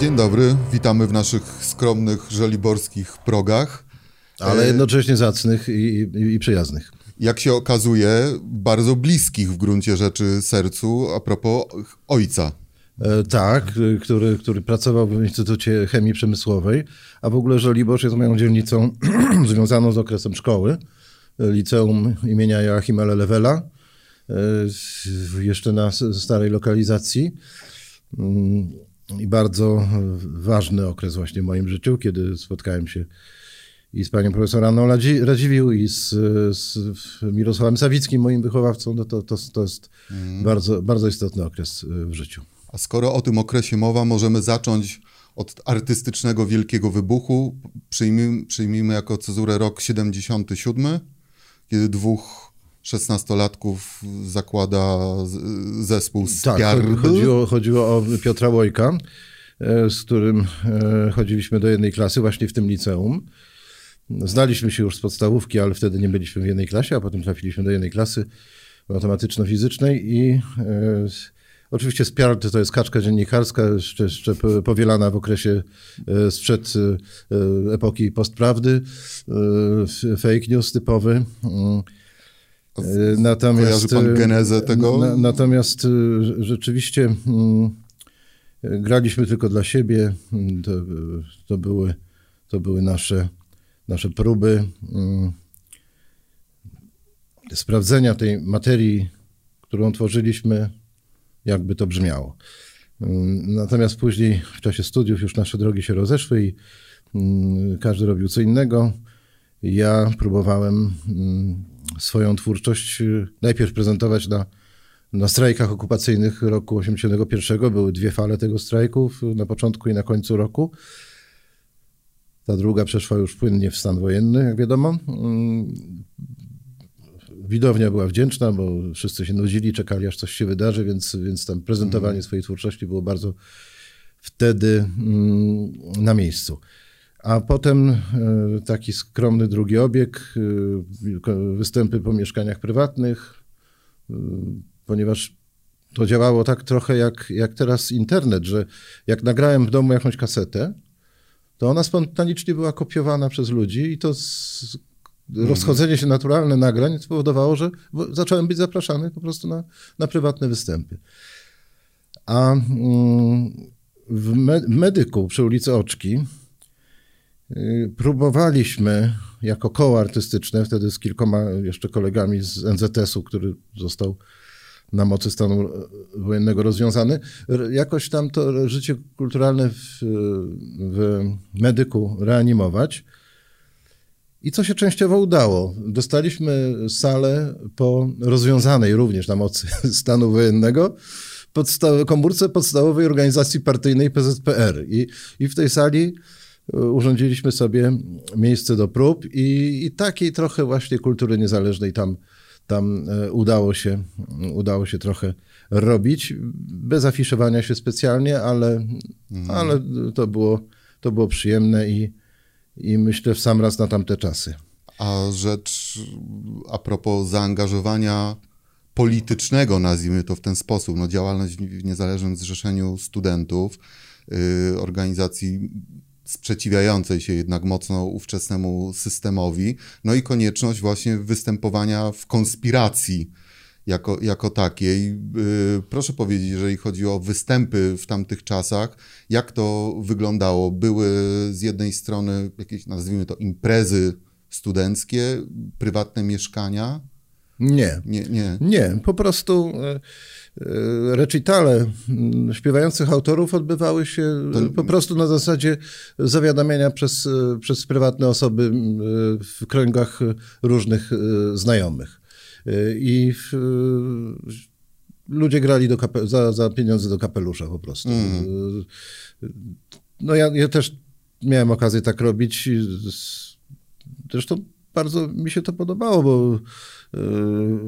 Dzień dobry, witamy w naszych skromnych żeliborskich progach. Ale E, jednocześnie zacnych i, i, i przyjaznych. Jak się okazuje, bardzo bliskich w gruncie rzeczy sercu a propos ojca. E, tak, który, który pracował w Instytucie Chemii Przemysłowej, a w ogóle Żoliborz jest moją dzielnicą związaną z okresem szkoły. E, Liceum imienia Joachima Lelewela, e, jeszcze na starej lokalizacji. I bardzo e, ważny okres właśnie w moim życiu, kiedy spotkałem się i z panią profesor Anną Radzi- Radziwiłł i z, z Mirosławem Sawickim, moim wychowawcą, no to, to, to jest bardzo, bardzo istotny okres e, w życiu. A skoro o tym okresie mowa, możemy zacząć od artystycznego wielkiego wybuchu. Przyjmijmy, przyjmijmy jako cezurę rok 77, kiedy dwóch szesnastolatków zakłada z- zespół Tak, Spiarby. chodziło, chodziło o Piotra Łojka, e, z którym e, chodziliśmy do jednej klasy właśnie w tym liceum. Znaliśmy się już z podstawówki, ale wtedy nie byliśmy w jednej klasie, a potem trafiliśmy do jednej klasy matematyczno-fizycznej i e, oczywiście Spiart to jest kaczka dziennikarska, jeszcze, jeszcze po- powielana w okresie sprzed epoki postprawdy, fake news typowy. E, Natomiast, Kojarzy pan e, genezę tego? Na, natomiast e, rzeczywiście mm, e, graliśmy tylko dla siebie. Mm, To, e, to, były, to były nasze, nasze próby mm, sprawdzenia tej materii, którą tworzyliśmy, jakby to brzmiało. Natomiast później w czasie studiów już nasze drogi się rozeszły i każdy robił co innego. Ja próbowałem swoją twórczość y, najpierw prezentować na, na strajkach okupacyjnych roku 81. Były dwie fale tego strajku w- na początku i na końcu roku. Ta druga przeszła już płynnie w stan wojenny, jak wiadomo. Mm, Widownia była wdzięczna, bo wszyscy się nudzili, czekali aż coś się wydarzy, więc, więc tam prezentowanie swojej twórczości było bardzo wtedy mm, na miejscu. A potem e, taki skromny drugi obieg, e, występy po mieszkaniach prywatnych, e, ponieważ to działało tak trochę jak, jak teraz internet, że jak nagrałem w domu jakąś kasetę, to ona spontanicznie była kopiowana przez ludzi i to z, rozchodzenie się naturalne nagrań spowodowało, że zacząłem być zapraszany po prostu na, na prywatne występy. A mm, w me- medyku przy ulicy Oczki próbowaliśmy jako koło artystyczne, wtedy z kilkoma jeszcze kolegami z NZS-u, który został na mocy stanu wojennego rozwiązany, jakoś tam to życie kulturalne w, w medyku reanimować. I co się częściowo udało? Dostaliśmy salę po rozwiązanej również na mocy stanu wojennego podsta- komórce podstawowej organizacji partyjnej PZPR. I, i w tej sali urządziliśmy sobie miejsce do prób i, i takiej trochę właśnie kultury niezależnej tam, tam e, udało, się, udało się trochę robić, bez afiszowania się specjalnie, ale, ale to, było, to było przyjemne i, i myślę w sam raz na tamte czasy. A rzecz a propos zaangażowania politycznego, nazwijmy to w ten sposób, no działalność w Niezależnym Zrzeszeniu Studentów, y, organizacji sprzeciwiającej się jednak mocno ówczesnemu systemowi, no i konieczność właśnie występowania w konspiracji jako, jako takiej. Y, Proszę powiedzieć, jeżeli chodzi o występy w tamtych czasach, jak to wyglądało? Były z jednej strony jakieś, nazwijmy to, imprezy studenckie, prywatne mieszkania? Nie, Nie, nie. Nie, po prostu e, e, recitale śpiewających autorów odbywały się To- po prostu na zasadzie zawiadamiania przez, e, przez prywatne osoby w kręgach różnych znajomych. I w, ludzie grali do kape- za, za pieniądze do kapelusza po prostu. E, No ja, ja też miałem okazję tak robić. Zresztą bardzo mi się to podobało, bo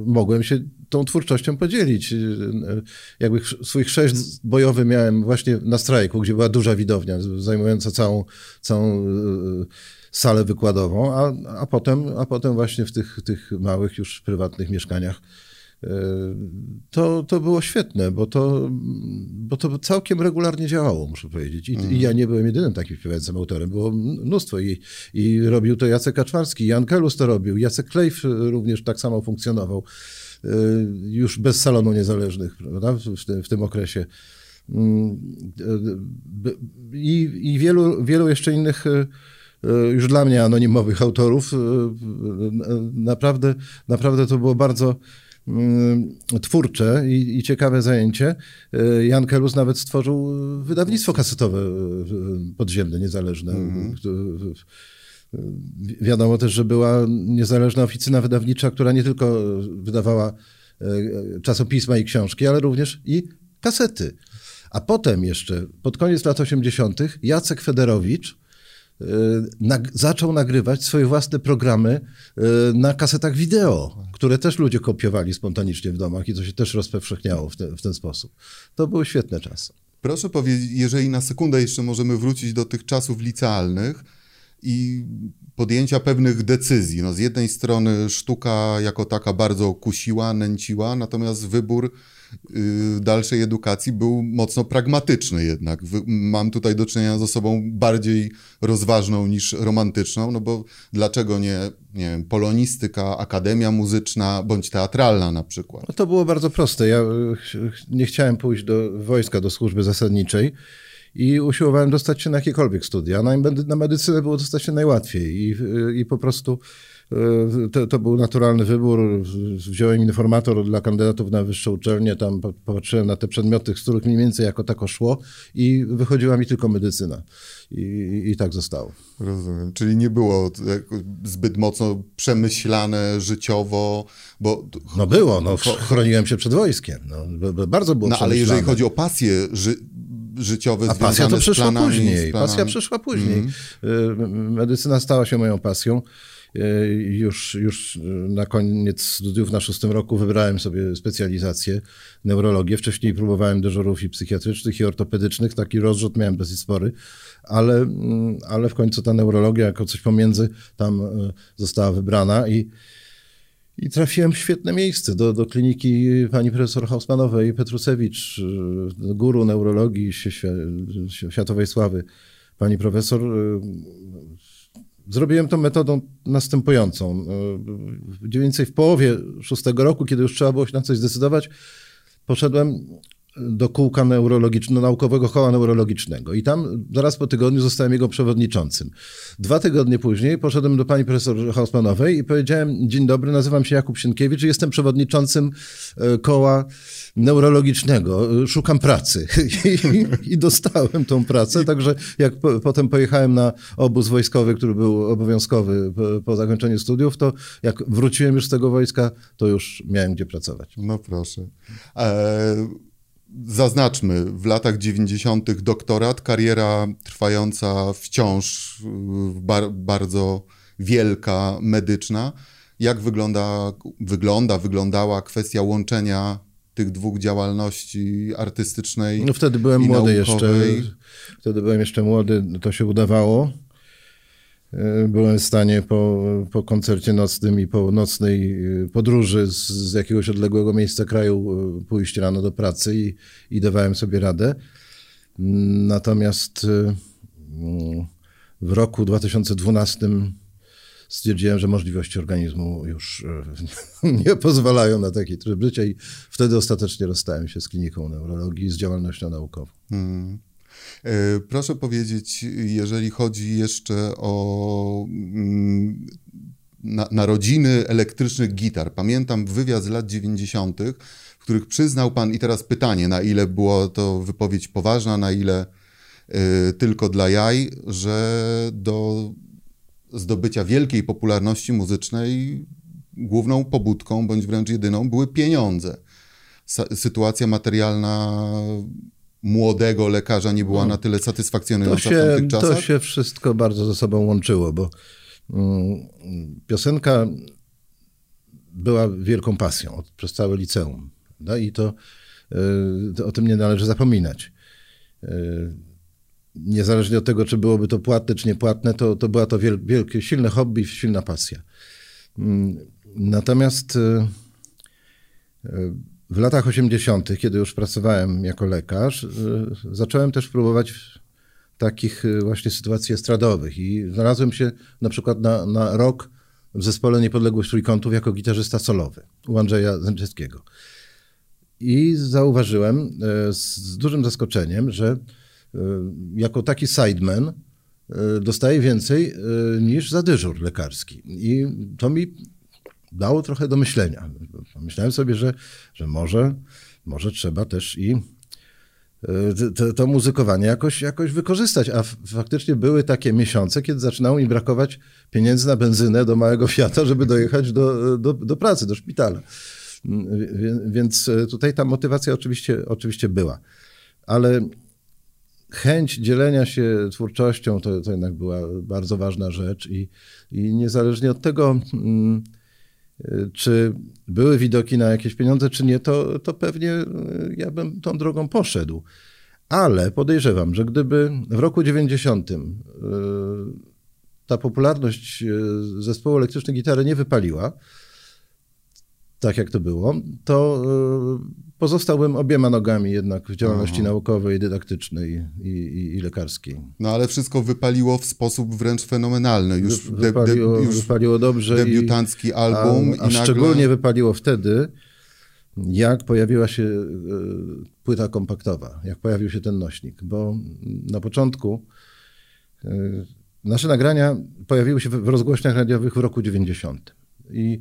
mogłem się tą twórczością podzielić. Y, Jakby swój chrzest bojowy miałem właśnie na strajku, gdzie była duża widownia, zajmująca całą, całą y, salę wykładową, a, a, potem, a potem właśnie w tych, tych małych już prywatnych mieszkaniach to, to było świetne, bo to, bo to całkiem regularnie działało, muszę powiedzieć. I, mm. i ja nie byłem jedynym takim śpiewającym autorem, było mnóstwo i, i robił to Jacek Kaczmarski, Jan Kelus to robił, Jacek Klejf również tak samo funkcjonował, już bez salonu niezależnych prawda, w, tym, w tym okresie. Mm, I, i wielu, wielu jeszcze innych już dla mnie anonimowych autorów. Naprawdę, naprawdę to było bardzo twórcze i, i, ciekawe zajęcie. E, Jan Kelus nawet stworzył wydawnictwo kasetowe podziemne, niezależne. Mm -hmm. Wiadomo też, że była niezależna oficyna wydawnicza, która nie tylko wydawała czasopisma i książki, ale również i kasety. A potem jeszcze, pod koniec lat 80., Jacek Federowicz, Y, nag zaczął nagrywać swoje własne programy y, na kasetach wideo, które też ludzie kopiowali spontanicznie w domach i to się też rozpowszechniało w, te, w ten sposób. To były świetne czasy. Proszę powiedzieć, jeżeli na sekundę jeszcze możemy wrócić do tych czasów licealnych i podjęcia pewnych decyzji. No z jednej strony sztuka jako taka bardzo kusiła, nęciła, natomiast wybór Y, dalszej edukacji był mocno pragmatyczny jednak. Mam tutaj do czynienia z osobą bardziej rozważną niż romantyczną, no bo dlaczego nie, nie wiem, polonistyka, akademia muzyczna bądź teatralna na przykład? No to było bardzo proste. Ja nie chciałem pójść do wojska, do służby zasadniczej i usiłowałem dostać się na jakiekolwiek studia. Na, na medycynę było dostać się najłatwiej i, i po prostu E, to, to, był naturalny wybór. Wziąłem informator dla kandydatów na wyższą uczelnię, tam popatrzyłem na te przedmioty, z których mniej więcej jako tako szło i wychodziła mi tylko medycyna. I, i, i tak zostało. Rozumiem. Czyli nie było zbyt mocno przemyślane życiowo, bo... No było, no, chroniłem się przed wojskiem. No, bardzo było No ale jeżeli chodzi o pasję ży życiowe A pasja to przyszła później. Pasja przyszła później. Mm. Medycyna stała się moją pasją. E, już, już na koniec studiów na szóstym roku wybrałem sobie specjalizację neurologię. Wcześniej próbowałem dyżurów i psychiatrycznych i ortopedycznych. Taki rozrzut miałem dosyć spory, ale, mm, ale w końcu ta neurologia jako coś pomiędzy tam e, została wybrana i i trafiłem w świetne miejsce do, do kliniki pani profesor Hausmanowej Petrusewicz, guru neurologii światowej sławy. Pani profesor Zrobiłem to metodą następującą. Mniej więcej w połowie szóstego roku, kiedy już trzeba było się na coś zdecydować, poszedłem do kółka neurologicznego, naukowego koła neurologicznego i tam zaraz po tygodniu zostałem jego przewodniczącym. Dwa tygodnie później poszedłem do pani profesor Hausmanowej i powiedziałem, dzień dobry, nazywam się Jakub Sienkiewicz i jestem przewodniczącym e, koła neurologicznego, szukam pracy I, i dostałem tą pracę, także jak po, potem pojechałem na obóz wojskowy, który był obowiązkowy po, po zakończeniu studiów, to jak wróciłem już z tego wojska, to już miałem gdzie pracować. No proszę. E Zaznaczmy, w latach 90. doktorat, kariera trwająca wciąż bar bardzo wielka, medyczna. Jak wygląda, wygląda, wyglądała kwestia łączenia tych dwóch działalności artystycznej? No wtedy byłem młody naukowej. jeszcze. Wtedy byłem jeszcze młody, to się udawało. E, byłem w stanie po, po koncercie nocnym i po nocnej e, podróży z, z jakiegoś odległego miejsca kraju e, pójść rano do pracy i, i dawałem sobie radę. Natomiast w roku 2012 stwierdziłem, że możliwości organizmu już nie pozwalają na taki tryb życia i wtedy ostatecznie rozstałem się z kliniką neurologii z działalnością naukową. Hmm. E, proszę powiedzieć, jeżeli chodzi jeszcze o mm, na, narodziny elektrycznych gitar. Pamiętam wywiad z lat 90., w których przyznał pan, i teraz pytanie, na ile była to wypowiedź poważna, na ile y, tylko dla jaj, że do zdobycia wielkiej popularności muzycznej główną pobudką, bądź wręcz jedyną, były pieniądze. sytuacja materialna młodego lekarza nie była no. na tyle satysfakcjonująca to się, w tamtych czasach? To się wszystko bardzo ze sobą łączyło, bo mm, piosenka była wielką pasją przez całe liceum. No i to, y, to, o tym nie należy zapominać. Y, niezależnie od tego, czy byłoby to płatne, czy niepłatne, to, to była to wielkie, silne hobby, silna pasja. Mm, natomiast y, W latach 80., kiedy już pracowałem jako lekarz, zacząłem też próbować takich właśnie sytuacji estradowych i znalazłem się na przykład na, na rok w zespole Niepodległość Trójkątów jako gitarzysta solowy u Andrzeja Zęczewskiego. I zauważyłem e, z dużym zaskoczeniem, że jako taki sideman dostaje więcej niż za dyżur lekarski. I to mi dało trochę do myślenia. Myślałem sobie, że, że może, może trzeba też i to, to, muzykowanie jakoś, jakoś wykorzystać. A faktycznie były takie miesiące, kiedy zaczynało mi brakować pieniędzy na benzynę do małego Fiata, żeby dojechać do, do, do pracy, do szpitala. Więc tutaj ta motywacja oczywiście, oczywiście była. Ale chęć dzielenia się twórczością to, to jednak była bardzo ważna rzecz i, i niezależnie od tego, mm, czy były widoki na jakieś pieniądze, czy nie, to, to pewnie ja bym tą drogą poszedł. Ale podejrzewam, że gdyby w roku 90 y, ta popularność y, zespołu elektrycznej gitary nie wypaliła, tak jak to było, to y, pozostałbym obiema nogami jednak w działalności Aha. naukowej, dydaktycznej i, i, i, lekarskiej. No ale wszystko wypaliło w sposób wręcz fenomenalny. Już, Wy, wypaliło, de, de, już wypaliło dobrze. Debiutancki i, album. A, a nagle... szczególnie wypaliło wtedy, jak pojawiła się y, płyta kompaktowa, jak pojawił się ten nośnik, bo na początku y, nasze nagrania pojawiły się w rozgłośniach radiowych w roku 90. I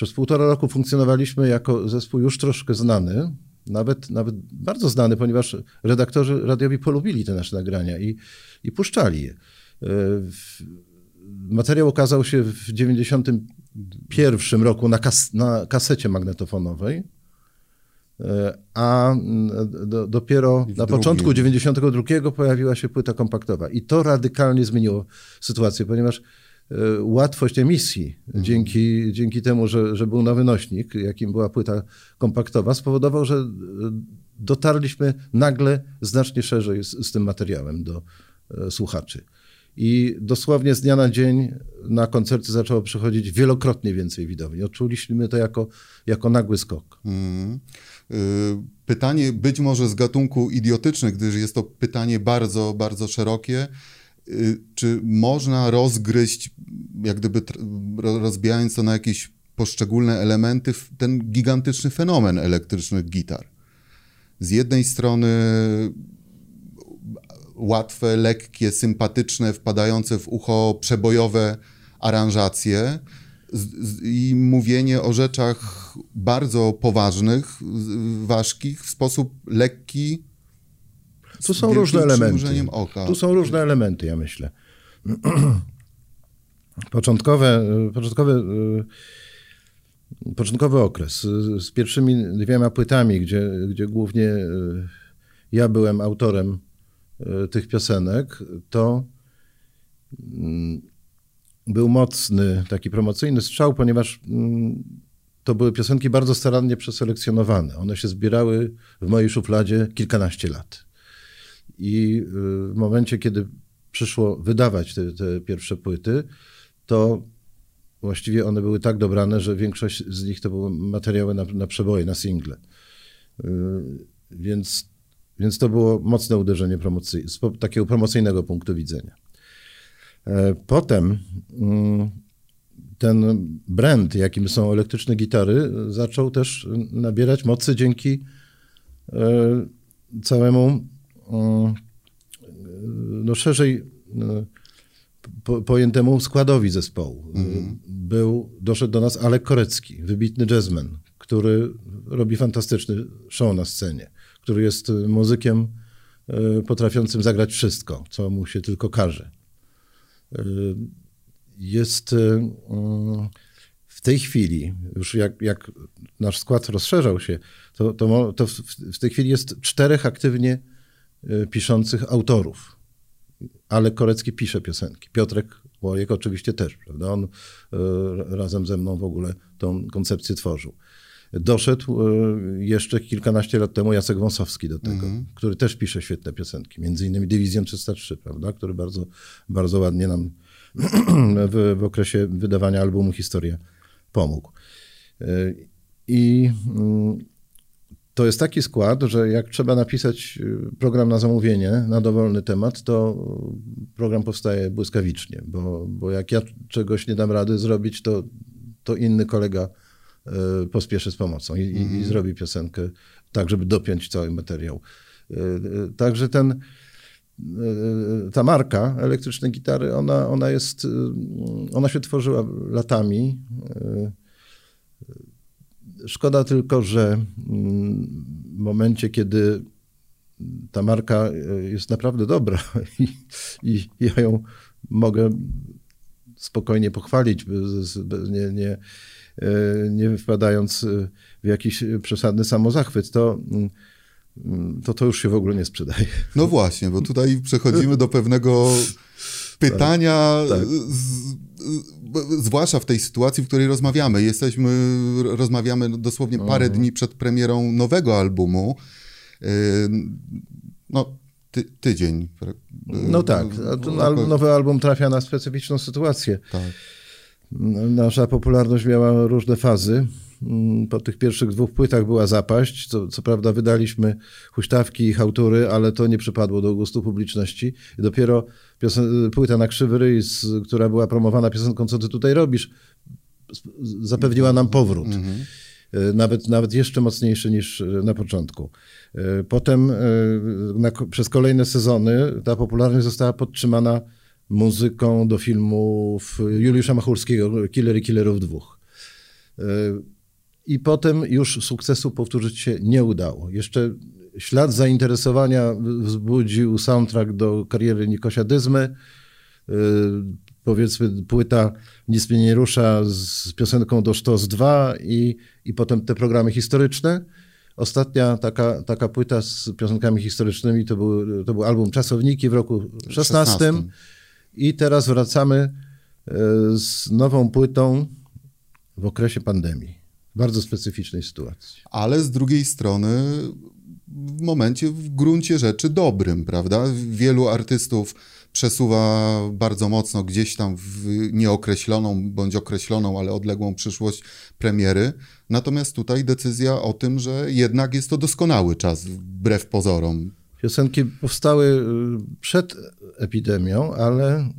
przez półtora roku funkcjonowaliśmy jako zespół już troszkę znany, nawet, nawet bardzo znany, ponieważ redaktorzy radiowi polubili te nasze nagrania i, i puszczali je. E, materiał okazał się w 1991 roku na, kas, na kasecie magnetofonowej, e, a do, dopiero na początku 92 pojawiła się płyta kompaktowa. I to radykalnie zmieniło sytuację, ponieważ E, łatwość emisji mhm. dzięki, dzięki temu, że, że był nowy nośnik, jakim była płyta kompaktowa, spowodował, że e, dotarliśmy nagle znacznie szerzej z, z tym materiałem do e, słuchaczy. I dosłownie z dnia na dzień na koncerty zaczęło przychodzić wielokrotnie więcej widowni. Odczuliśmy to jako, jako nagły skok. Mm. Pytanie być może z gatunku idiotyczny, gdyż jest to pytanie bardzo, bardzo szerokie. Y, czy można rozgryźć, jak gdyby rozbijając to na jakieś poszczególne elementy, ten gigantyczny fenomen elektrycznych gitar. Z jednej strony łatwe, lekkie, sympatyczne, wpadające w ucho przebojowe aranżacje i mówienie o rzeczach bardzo poważnych, ważkich w sposób lekki, tu są różne elementy. Oka. Tu są różne elementy, ja myślę. Początkowe, początkowe, początkowy okres z pierwszymi dwiema płytami, gdzie, gdzie głównie ja byłem autorem tych piosenek, to mm, był mocny taki promocyjny strzał, ponieważ mm, to były piosenki bardzo starannie przeselekcjonowane. One się zbierały w mojej szufladzie kilkanaście lat. I y, w momencie, kiedy przyszło wydawać te, te pierwsze płyty, to właściwie one były tak dobrane, że większość z nich to były materiały na, na przeboje, na single. Y, więc, więc to było mocne uderzenie promocji, z takiego promocyjnego punktu widzenia. E, potem mm, ten brand, jakim są elektryczne gitary, zaczął też nabierać mocy dzięki e, całemu no szerzej po, pojętemu składowi zespołu. Mhm. Był, doszedł do nas Alek Korecki, wybitny jazzman, który robi fantastyczny show na scenie, który jest muzykiem e, potrafiącym zagrać wszystko, co mu się tylko każe. E, jest e, w tej chwili, już jak, jak nasz skład rozszerzał się, to, to, to w, w tej chwili jest czterech aktywnie piszących autorów. Ale Korecki pisze piosenki. Piotrek Łojek oczywiście też, prawda? On y, razem ze mną w ogóle tą koncepcję tworzył. Doszedł y, jeszcze kilkanaście lat temu Jacek Wąsowski do tego, mm -hmm. który też pisze świetne piosenki, między innymi Dywizjon 303, prawda? Który bardzo, bardzo ładnie nam w, w okresie wydawania albumu Historia pomógł. I mm, to jest taki skład, że jak trzeba napisać y, program na zamówienie, na dowolny temat, to program powstaje błyskawicznie, bo, bo jak ja czegoś nie dam rady zrobić, to, to inny kolega y, pospieszy z pomocą i, i, i zrobi piosenkę tak, żeby dopiąć cały materiał. Y, także ten, ta marka elektrycznej gitary, ona, ona jest, ona się tworzyła latami. Szkoda tylko, że mm, w momencie, kiedy ta marka e, jest naprawdę dobra i, i ja ją mogę spokojnie pochwalić, nie, nie, e, nie wpadając w jakiś przesadny samozachwyt, to, mm, to to już się w ogóle nie sprzedaje. No właśnie, bo tutaj przechodzimy do pewnego pytania, tak, tak. Z, zwłaszcza w tej sytuacji, w której rozmawiamy. Jesteśmy, rozmawiamy dosłownie parę mhm. dni przed premierą nowego albumu. Yy, no, ty, tydzień. No tak, nowy album trafia na specyficzną sytuację. Tak. Nasza popularność miała różne fazy. Mm, po tych pierwszych dwóch płytach była zapaść. Co, co prawda wydaliśmy huśtawki i hałtury, ale to nie przypadło do gustu publiczności. I dopiero piosen- płyta na krzywy ryj, która była promowana piosenką Co ty tutaj robisz, zapewniła nam powrót. Mhm. E, nawet, nawet jeszcze mocniejszy niż e, na początku. E, potem na, przez kolejne sezony ta popularność została podtrzymana muzyką do filmów Juliusza Machulskiego, Killer i Killerów dwóch. I potem już sukcesu powtórzyć się nie udało. Jeszcze ślad zainteresowania wzbudził soundtrack do kariery Nikosia Dyzmy. Y, powiedzmy płyta Nic mnie nie rusza z piosenką do Sztos 2 i, i potem te programy historyczne. Ostatnia taka, taka płyta z piosenkami historycznymi to był, to był album Czasowniki w roku 16. 16. I teraz wracamy y, z nową płytą w okresie pandemii. Bardzo specyficznej sytuacji. Ale z drugiej strony w momencie w gruncie rzeczy dobrym, prawda? Wielu artystów przesuwa bardzo mocno gdzieś tam w nieokreśloną bądź określoną, ale odległą przyszłość premiery. Natomiast tutaj decyzja o tym, że jednak jest to doskonały czas, wbrew pozorom. Piosenki powstały y, przed epidemią, ale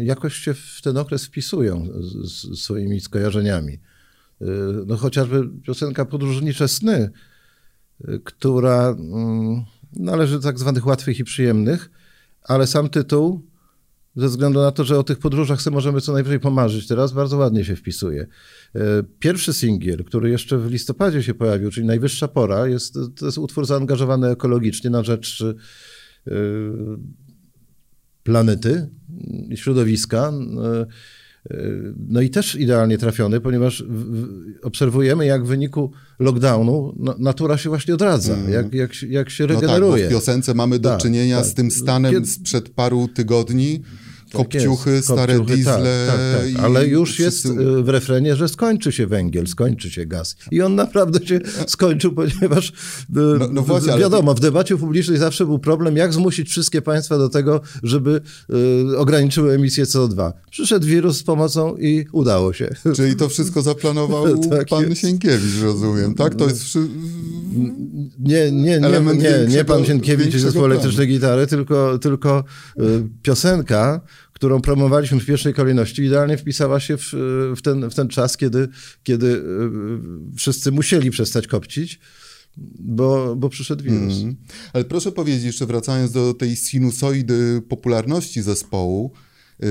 y, jakoś się w ten okres wpisują z swoimi skojarzeniami. Y, no chociażby piosenka Podróżnicze sny która mm, należy do tak zwanych łatwych i przyjemnych, ale sam tytuł, ze względu na to, że o tych podróżach sobie możemy co najwyżej pomarzyć teraz, bardzo ładnie się wpisuje. E, pierwszy singiel, który jeszcze w listopadzie się pojawił, czyli Najwyższa Pora, jest, to jest utwór zaangażowany ekologicznie na rzecz planety i środowiska. No i też idealnie trafiony, ponieważ obserwujemy, jak w wyniku lockdownu natura się właśnie odradza, mm. jak, jak, jak się regeneruje. No tak, w piosence mamy do tak, czynienia tak. z tym stanem Kiedy... sprzed paru tygodni, kopciuchy, tak stare kopciuchy, diesle. Tak, tak, tak. Ale już wszyscy... jest w refrenie, że skończy się węgiel, skończy się gaz. I on naprawdę się skończył, ponieważ no, no właśnie, wiadomo, w debacie publicznej zawsze był problem, jak zmusić wszystkie państwa do tego, żeby y, ograniczyły emisję CO2. Przyszedł wirus z pomocą i udało się. Czyli to wszystko zaplanował tak pan jest. Sienkiewicz, rozumiem, tak? To jest... Nie, nie, nie, nie, nie pan Sienkiewicz i zespół elektrycznej gitary, tylko, tylko y, piosenka, którą promowaliśmy w pierwszej kolejności, idealnie wpisała się w, w, ten, w ten czas, kiedy, kiedy y, wszyscy musieli przestać kopcić. Bo, bo przyszedł wirus. Mm. Ale proszę powiedzieć, jeszcze wracając do tej sinusoidy popularności zespołu, yy,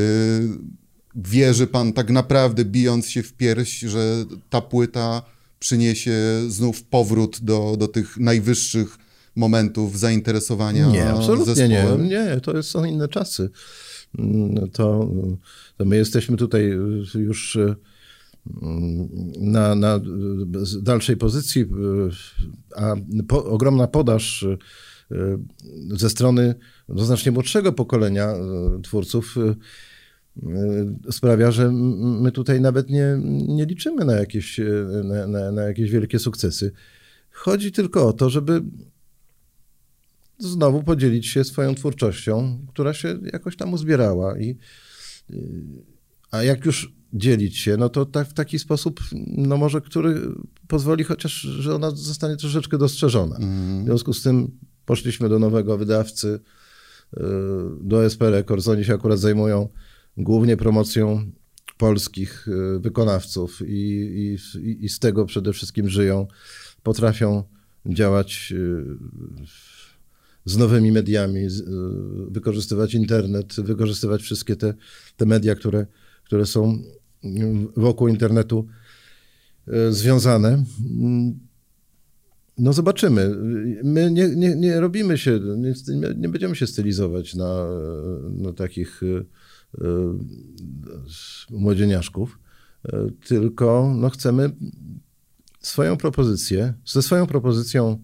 wierzy pan tak naprawdę, bijąc się w pierś, że ta płyta przyniesie znów powrót do, do tych najwyższych momentów zainteresowania Nie, absolutnie zespołem? nie. Nie, to są inne czasy. To, to my jesteśmy tutaj już mm, na, na dalszej pozycji, a po, ogromna podaż e, ze strony no, znacznie młodszego pokolenia e, twórców e, sprawia, że my tutaj nawet nie, nie liczymy na jakieś, na, na, na jakieś wielkie sukcesy. Chodzi tylko o to, żeby znowu podzielić się swoją twórczością, która się jakoś tam uzbierała. I, y, a jak już dzielić się, no to tak, w taki sposób, no może, który pozwoli chociaż, że ona zostanie troszeczkę dostrzeżona. W związku z tym poszliśmy do nowego wydawcy, y, do SP Records. Oni się akurat zajmują głównie promocją polskich y, wykonawców i, i, i z tego przede wszystkim żyją. Potrafią działać z nowymi mediami, z- y, wykorzystywać internet, wykorzystywać wszystkie te, te media, które, które są y, wokół internetu y, związane. Mm, No zobaczymy. My nie, nie, nie robimy się, nie, nie będziemy się stylizować na, na takich młodzieniaszków, tylko no, chcemy swoją propozycję, ze swoją propozycją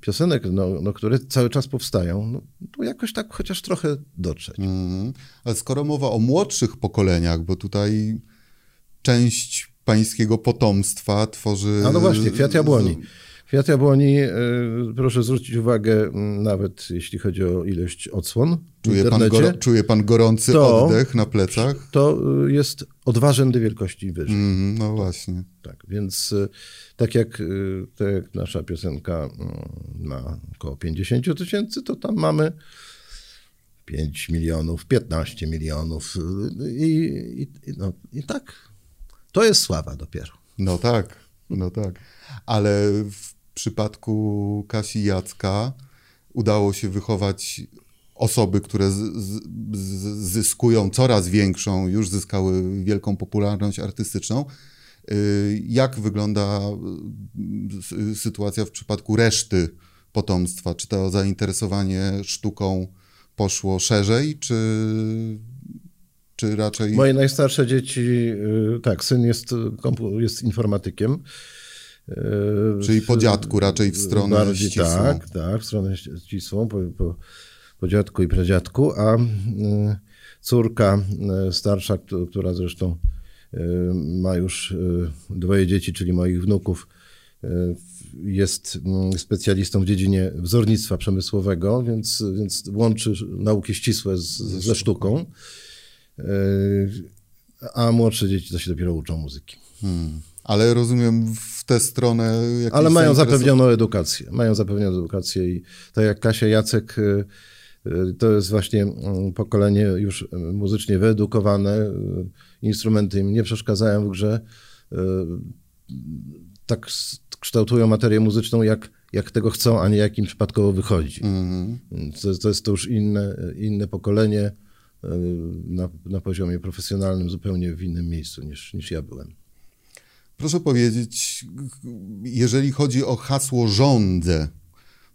piosenek, no, no, które cały czas powstają, no, to jakoś tak chociaż trochę dotrzeć. Mhm. Ale skoro mowa o młodszych pokoleniach, bo tutaj część pańskiego potomstwa tworzy... A no właśnie, Kwiat Jabłoni. Kwiat Jabłoni, y, proszę zwrócić uwagę, mm, nawet jeśli chodzi o ilość odsłon Czuje pan, goro, czuje pan gorący To- oddech na plecach? to y, jest o dwa rzędy wielkości wyżej. Mhm, no właśnie. Tak, więc y, tak jak, tak jak nasza piosenka ma około 50 tysięcy, to tam mamy 5 milionów, 15 milionów i, i, no, i tak. To jest sława dopiero. No tak, no tak. Ale w przypadku Kasi Jacka udało się wychować osoby, które z, z, zyskują coraz większą, już zyskały wielką popularność artystyczną. Y, Jak wygląda y, sytuacja w przypadku reszty potomstwa? Czy to zainteresowanie sztuką poszło szerzej, czy, czy raczej... Moje najstarsze dzieci, y, tak, syn jest, jest informatykiem. Y, Czyli po dziadku raczej w stronę Bardziej ścisłą. Tak, tak, w stronę ścisłą, po, po, po dziadku i pradziadku, a y, córka y, starsza, któ- która zresztą ma już dwoje dzieci, czyli moich wnuków, jest mm, specjalistą w dziedzinie wzornictwa przemysłowego, więc, więc łączy nauki ścisłe z, ze sztuką. A młodsze dzieci to się dopiero uczą muzyki. Hmm. Ale rozumiem w tę stronę. Ale mają zapewnioną edukację. Mają zapewnioną edukację i tak jak Kasia Jacek, y, y, to jest właśnie mm, pokolenie już y, muzycznie wyedukowane. Instrumenty im nie przeszkadzają w grze. Tak kształtują materię muzyczną, jak, jak tego chcą, a nie jak im przypadkowo wychodzi. Mhm. To, to jest to już inne, inne pokolenie na, na poziomie profesjonalnym, zupełnie w innym miejscu niż, niż ja byłem. Proszę powiedzieć, jeżeli chodzi o hasło rządzę,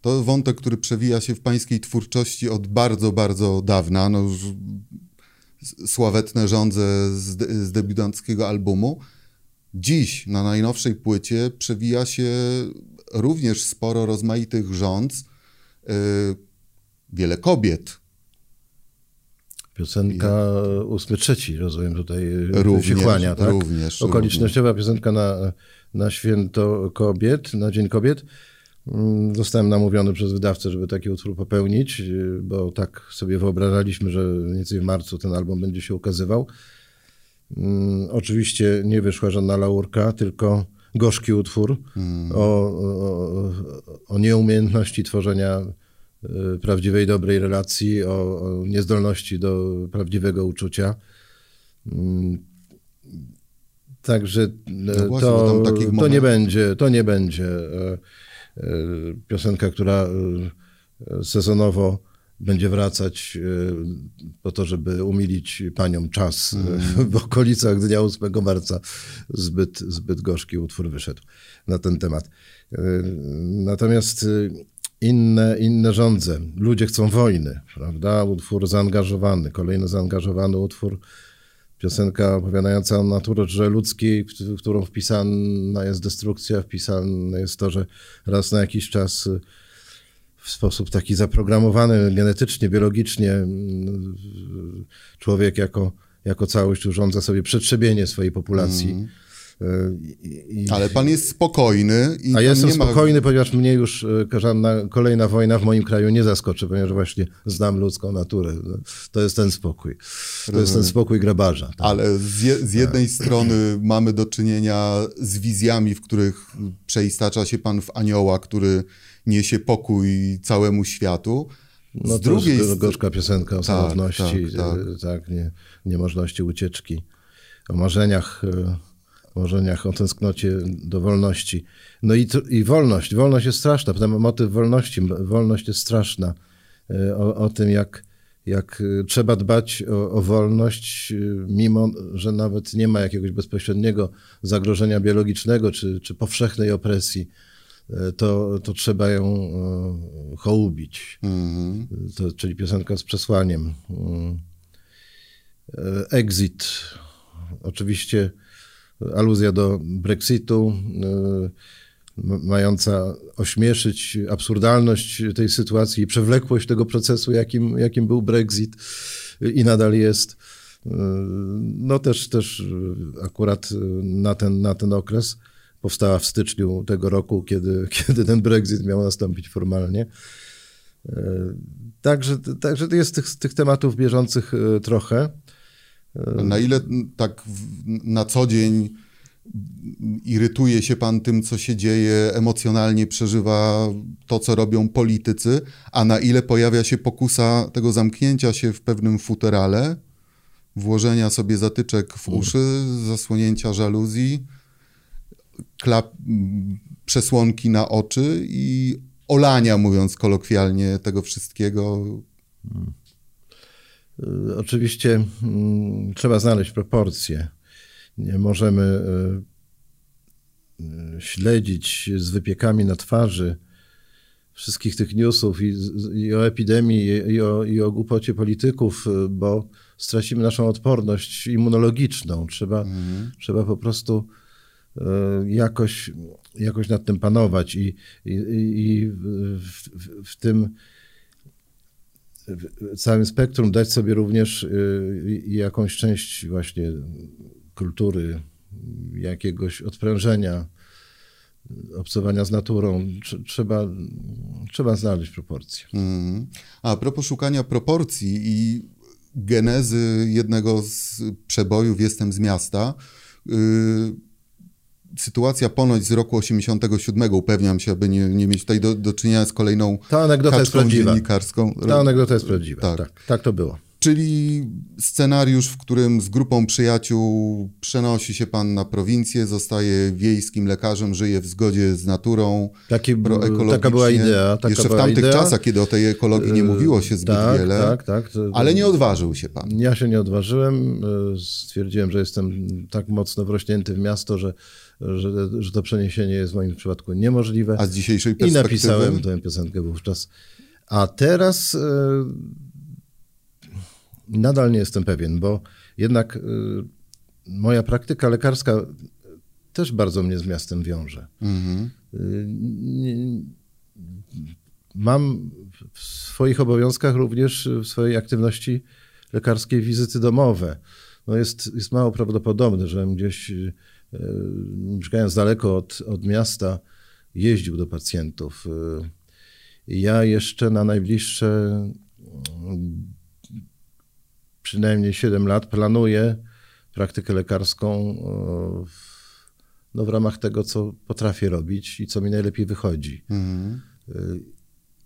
to wątek, który przewija się w pańskiej twórczości od bardzo, bardzo dawna. No sławetne rządze z, de- z debiutanckiego albumu. Dziś na najnowszej płycie przewija się również sporo rozmaitych rządz, yy, wiele kobiet. Piosenka ósmy trzeci, rozumiem, tutaj Również, się kłania, tak? również, Okolicznościowa piosenka na, na święto kobiet, na Dzień Kobiet. Mm, Zostałem namówiony przez wydawcę, żeby taki utwór popełnić, y, bo tak sobie wyobrażaliśmy, że mniej więcej w marcu ten album będzie się ukazywał. Mm, Oczywiście nie wyszła żadna laurka, tylko gorzki utwór o, o, o nieumiejętności tworzenia prawdziwej, dobrej relacji, o, o niezdolności do prawdziwego uczucia. Mm, Także No właśnie, bo to, nie będzie, to nie będzie e, piosenka, która sezonowo będzie wracać po to, żeby umilić paniom czas e, w okolicach dnia 8 marca. Zbyt, zbyt gorzki utwór wyszedł na ten temat. Natomiast inne, inne rządze. Ludzie chcą wojny, prawda? Utwór zaangażowany, kolejny zaangażowany utwór. Piosenka opowiadająca o naturze ludzkiej, w którą wpisana jest destrukcja, wpisane jest to, że raz na jakiś czas y, w sposób taki zaprogramowany genetycznie, biologicznie mm, człowiek jako, jako całość urządza sobie przetrzebienie swojej populacji. I, Ale pan jest spokojny. I a ja jestem spokojny, ponieważ mnie już żadna kolejna wojna w moim kraju nie zaskoczy, ponieważ właśnie znam ludzką naturę. To jest ten spokój. To jest ten spokój grabarza. Tak? Ale z, je, z jednej tak. strony mamy do czynienia z wizjami, w których przeistacza się pan w anioła, który niesie pokój całemu światu. No z drugiej strony. Gorzka piosenka o tak, samotności, tak, tak. E, tak nie, niemożności ucieczki, o marzeniach marzeniach, o tęsknocie do wolności. No i, i wolność. Wolność jest straszna. Potem motyw wolności. Wolność jest straszna. E, o, o tym, jak, jak e, trzeba dbać o, o, wolność, e, mimo że nawet nie ma jakiegoś bezpośredniego zagrożenia biologicznego czy, czy powszechnej opresji. To, to trzeba ją hołubić. Mm -hmm. to, czyli piosenka z przesłaniem. Exit. Oczywiście aluzja do Brexitu, e, mająca ośmieszyć absurdalność tej sytuacji i przewlekłość tego procesu, jakim, jakim był Brexit i nadal jest. E, no też, też akurat na ten, na ten okres powstała w styczniu tego roku, kiedy, kiedy ten Brexit miał nastąpić formalnie. Także, także jest tych, tych tematów bieżących trochę. Na ile tak na co dzień irytuje się pan tym, co się dzieje, emocjonalnie przeżywa to, co robią politycy, a na ile pojawia się pokusa tego zamknięcia się w pewnym futerale, włożenia sobie zatyczek w uszy, zasłonięcia żaluzji, klap, przesłonki na oczy i olania, mówiąc kolokwialnie, tego wszystkiego. Hmm. Y, oczywiście mm, trzeba znaleźć proporcje. Nie możemy y, y, śledzić z wypiekami na twarzy wszystkich tych newsów i, i o epidemii, i o, i o głupocie polityków, bo stracimy naszą odporność immunologiczną. Trzeba, mhm. trzeba po prostu jakoś, jakoś nad tym panować i, i, i w, w, w tym całym spektrum dać sobie również y, jakąś część właśnie kultury, jakiegoś odprężenia, obcowania z naturą. Trzeba, trzeba znaleźć proporcje. Mm. A propos szukania proporcji i genezy jednego z przebojów Jestem z miasta, yy, sytuacja ponoć z roku 87, upewniam się, aby nie, nie mieć tutaj do, do czynienia z kolejną Ta anegdota jest prawdziwa. dziennikarską. Ta anegdota jest prawdziwa, tak. tak. Tak to było. Czyli scenariusz, w którym z grupą przyjaciół przenosi się pan na prowincję, zostaje wiejskim lekarzem, żyje w zgodzie z naturą, Taki, Taka była idea. Taka Jeszcze w tamtych idea. czasach, kiedy o tej ekologii nie mówiło się zbyt tak, wiele, tak, tak. Ale nie odważył się pan. Ja się nie odważyłem. Stwierdziłem, że jestem tak mocno wrośnięty w miasto, że że, że to przeniesienie jest w moim przypadku niemożliwe. A z dzisiejszej perspektywy? I napisałem tę piosenkę wówczas. A teraz e, nadal nie jestem pewien, bo jednak e, moja praktyka lekarska też bardzo mnie z miastem wiąże. Mhm. E, mam w swoich obowiązkach również w swojej aktywności lekarskiej wizyty domowe. No jest, jest mało prawdopodobne, żebym gdzieś mieszkając daleko od, od miasta, jeździł do pacjentów. E, ja jeszcze na najbliższe mm, przynajmniej 7 lat planuję praktykę lekarską no, w ramach tego, co potrafię robić i co mi najlepiej wychodzi. Mhm. E,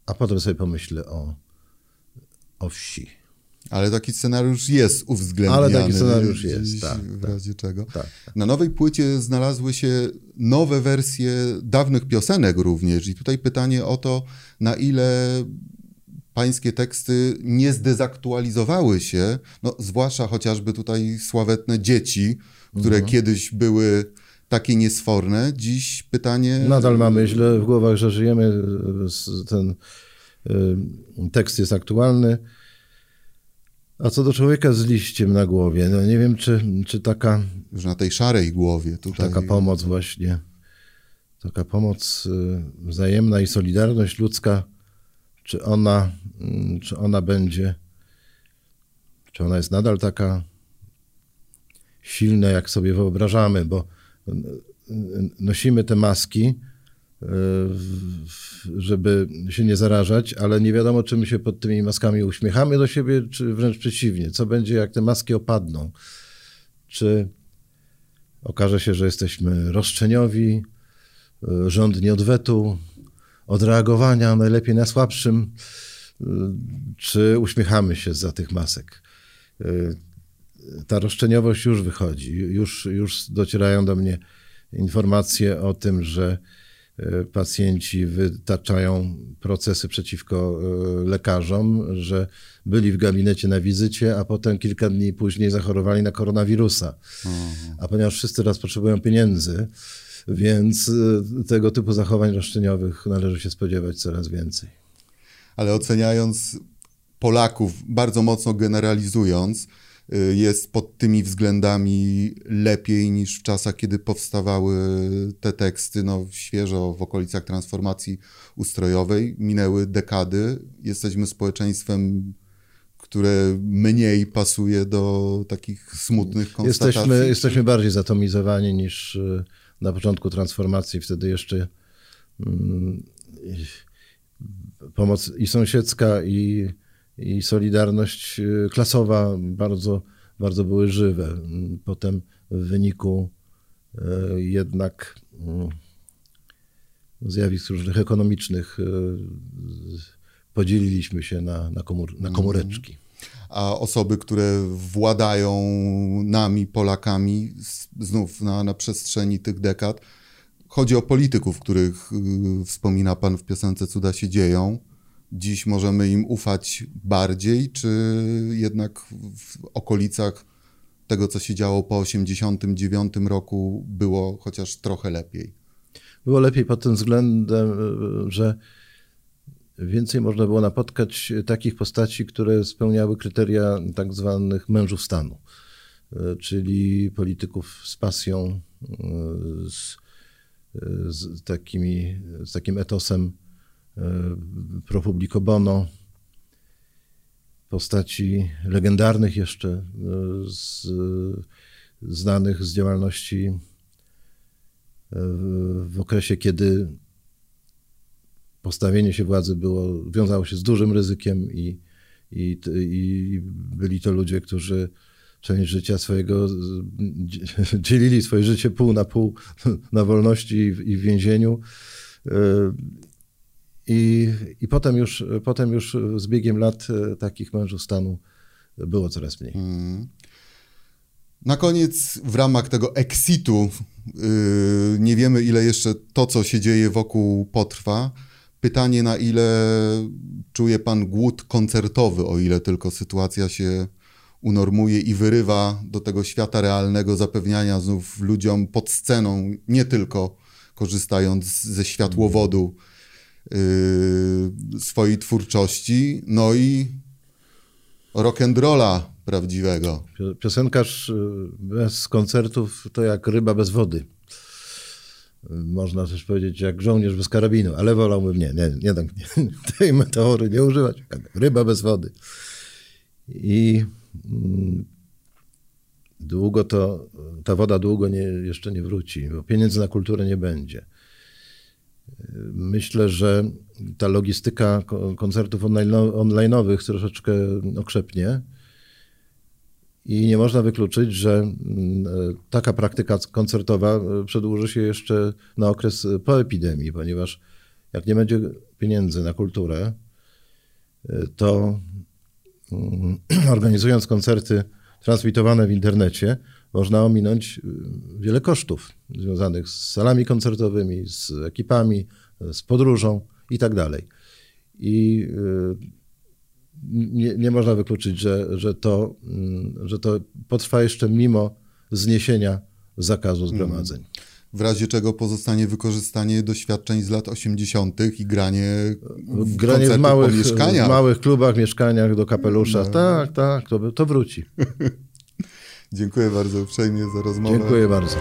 a potem sobie pomyślę o, o wsi. Ale taki scenariusz jest uwzględniany. Ale taki scenariusz jest, tak. W razie tak, czego. Tak, tak. Na nowej płycie znalazły się nowe wersje dawnych piosenek również. I tutaj pytanie o to, na ile pańskie teksty nie zdezaktualizowały się, no, zwłaszcza chociażby tutaj sławetne dzieci, które mhm. kiedyś były takie niesforne. Dziś pytanie... Nadal mamy źle w głowach, że żyjemy, ten y, tekst jest aktualny. A co do człowieka z liściem na głowie, no nie wiem, czy, czy taka. Już na tej szarej głowie tutaj. Taka pomoc, właśnie. Taka pomoc y, wzajemna i solidarność ludzka, czy ona, mm, czy ona będzie, czy ona jest nadal taka silna, jak sobie wyobrażamy, bo nosimy te maski, żeby się nie zarażać, ale nie wiadomo, czy my się pod tymi maskami uśmiechamy do siebie, czy wręcz przeciwnie. Co będzie, jak te maski opadną? Czy okaże się, że jesteśmy roszczeniowi, e, żądni odwetu, odreagowania, najlepiej na słabszym, e, czy uśmiechamy się za tych masek? Ta roszczeniowość już wychodzi, już, już docierają do mnie informacje o tym, że pacjenci wytaczają procesy przeciwko e, lekarzom, że byli w gabinecie na wizycie, a potem kilka dni później zachorowali na koronawirusa. Mhm. A ponieważ wszyscy teraz potrzebują pieniędzy, więc e, tego typu zachowań roszczeniowych należy się spodziewać coraz więcej. Ale oceniając Polaków, bardzo mocno generalizując, Y, jest pod tymi względami lepiej niż w czasach, kiedy powstawały te teksty, no świeżo w okolicach transformacji ustrojowej. Minęły dekady, jesteśmy społeczeństwem, które mniej pasuje do takich smutnych konstatacji. Jesteśmy, jesteśmy bardziej zatomizowani niż y, na początku transformacji, wtedy jeszcze mm, pomoc i sąsiedzka, i i solidarność y, klasowa bardzo, bardzo były żywe. Potem w wyniku y, jednak mm, zjawisk różnych ekonomicznych y, podzieliliśmy się na, na, komór, na mhm. komóreczki. A osoby, które władają nami, Polakami, znów na, na przestrzeni tych dekad, chodzi o polityków, których wspomina Pan w piosence Cuda się dzieją dziś możemy im ufać bardziej, czy jednak w okolicach tego, co się działo po 1989 roku, było chociaż trochę lepiej? Było lepiej pod tym względem, że więcej można było napotkać takich postaci, które spełniały kryteria tak zwanych mężów stanu, czyli polityków z pasją, z, z, takimi, z takim etosem E, pro publico bono, postaci legendarnych jeszcze, e, z, znanych z działalności e, w okresie, kiedy postawienie się władzy było, wiązało się z dużym ryzykiem i, i, i byli to ludzie, którzy część życia swojego dzielili swoje życie pół na pół na wolności i w więzieniu i, i potem, już, potem już z biegiem lat e, takich mężów stanu było coraz mniej. Hmm. Na koniec, w ramach tego exitu, yy, nie wiemy ile jeszcze to, co się dzieje wokół, potrwa. Pytanie, na ile czuje pan głód koncertowy, o ile tylko sytuacja się unormuje i wyrywa do tego świata realnego zapewniania znów ludziom pod sceną, nie tylko korzystając ze światłowodu. Yy, swojej twórczości, no i rock'n'rolla prawdziwego. Piosenkarz y, bez koncertów to jak ryba bez wody. Można też powiedzieć jak żołnierz bez karabinu, ale wolałbym nie, nie, nie, tak, nie tej metafory nie używać. Ryba bez wody. I mm, długo to, ta woda długo nie, jeszcze nie wróci, bo pieniędzy na kulturę nie będzie. Myślę, że ta logistyka koncertów online'owych troszeczkę okrzepnie. I nie można wykluczyć, że mm, taka praktyka koncertowa przedłuży się jeszcze na okres po epidemii, ponieważ jak nie będzie pieniędzy na kulturę, to mm, organizując koncerty transmitowane w internecie, można ominąć y, wiele kosztów związanych z salami koncertowymi, z ekipami, z podróżą i tak dalej. I y, nie, nie można wykluczyć, że, że, to, mm, że to potrwa jeszcze mimo zniesienia zakazu zgromadzeń. W razie czego pozostanie wykorzystanie doświadczeń z lat 80. i granie w, granie w małych, w małych klubach, mieszkaniach do kapelusza. No. Tak, tak, to, to wróci. Dziękuję bardzo uprzejmie za rozmowę. Dziękuję bardzo.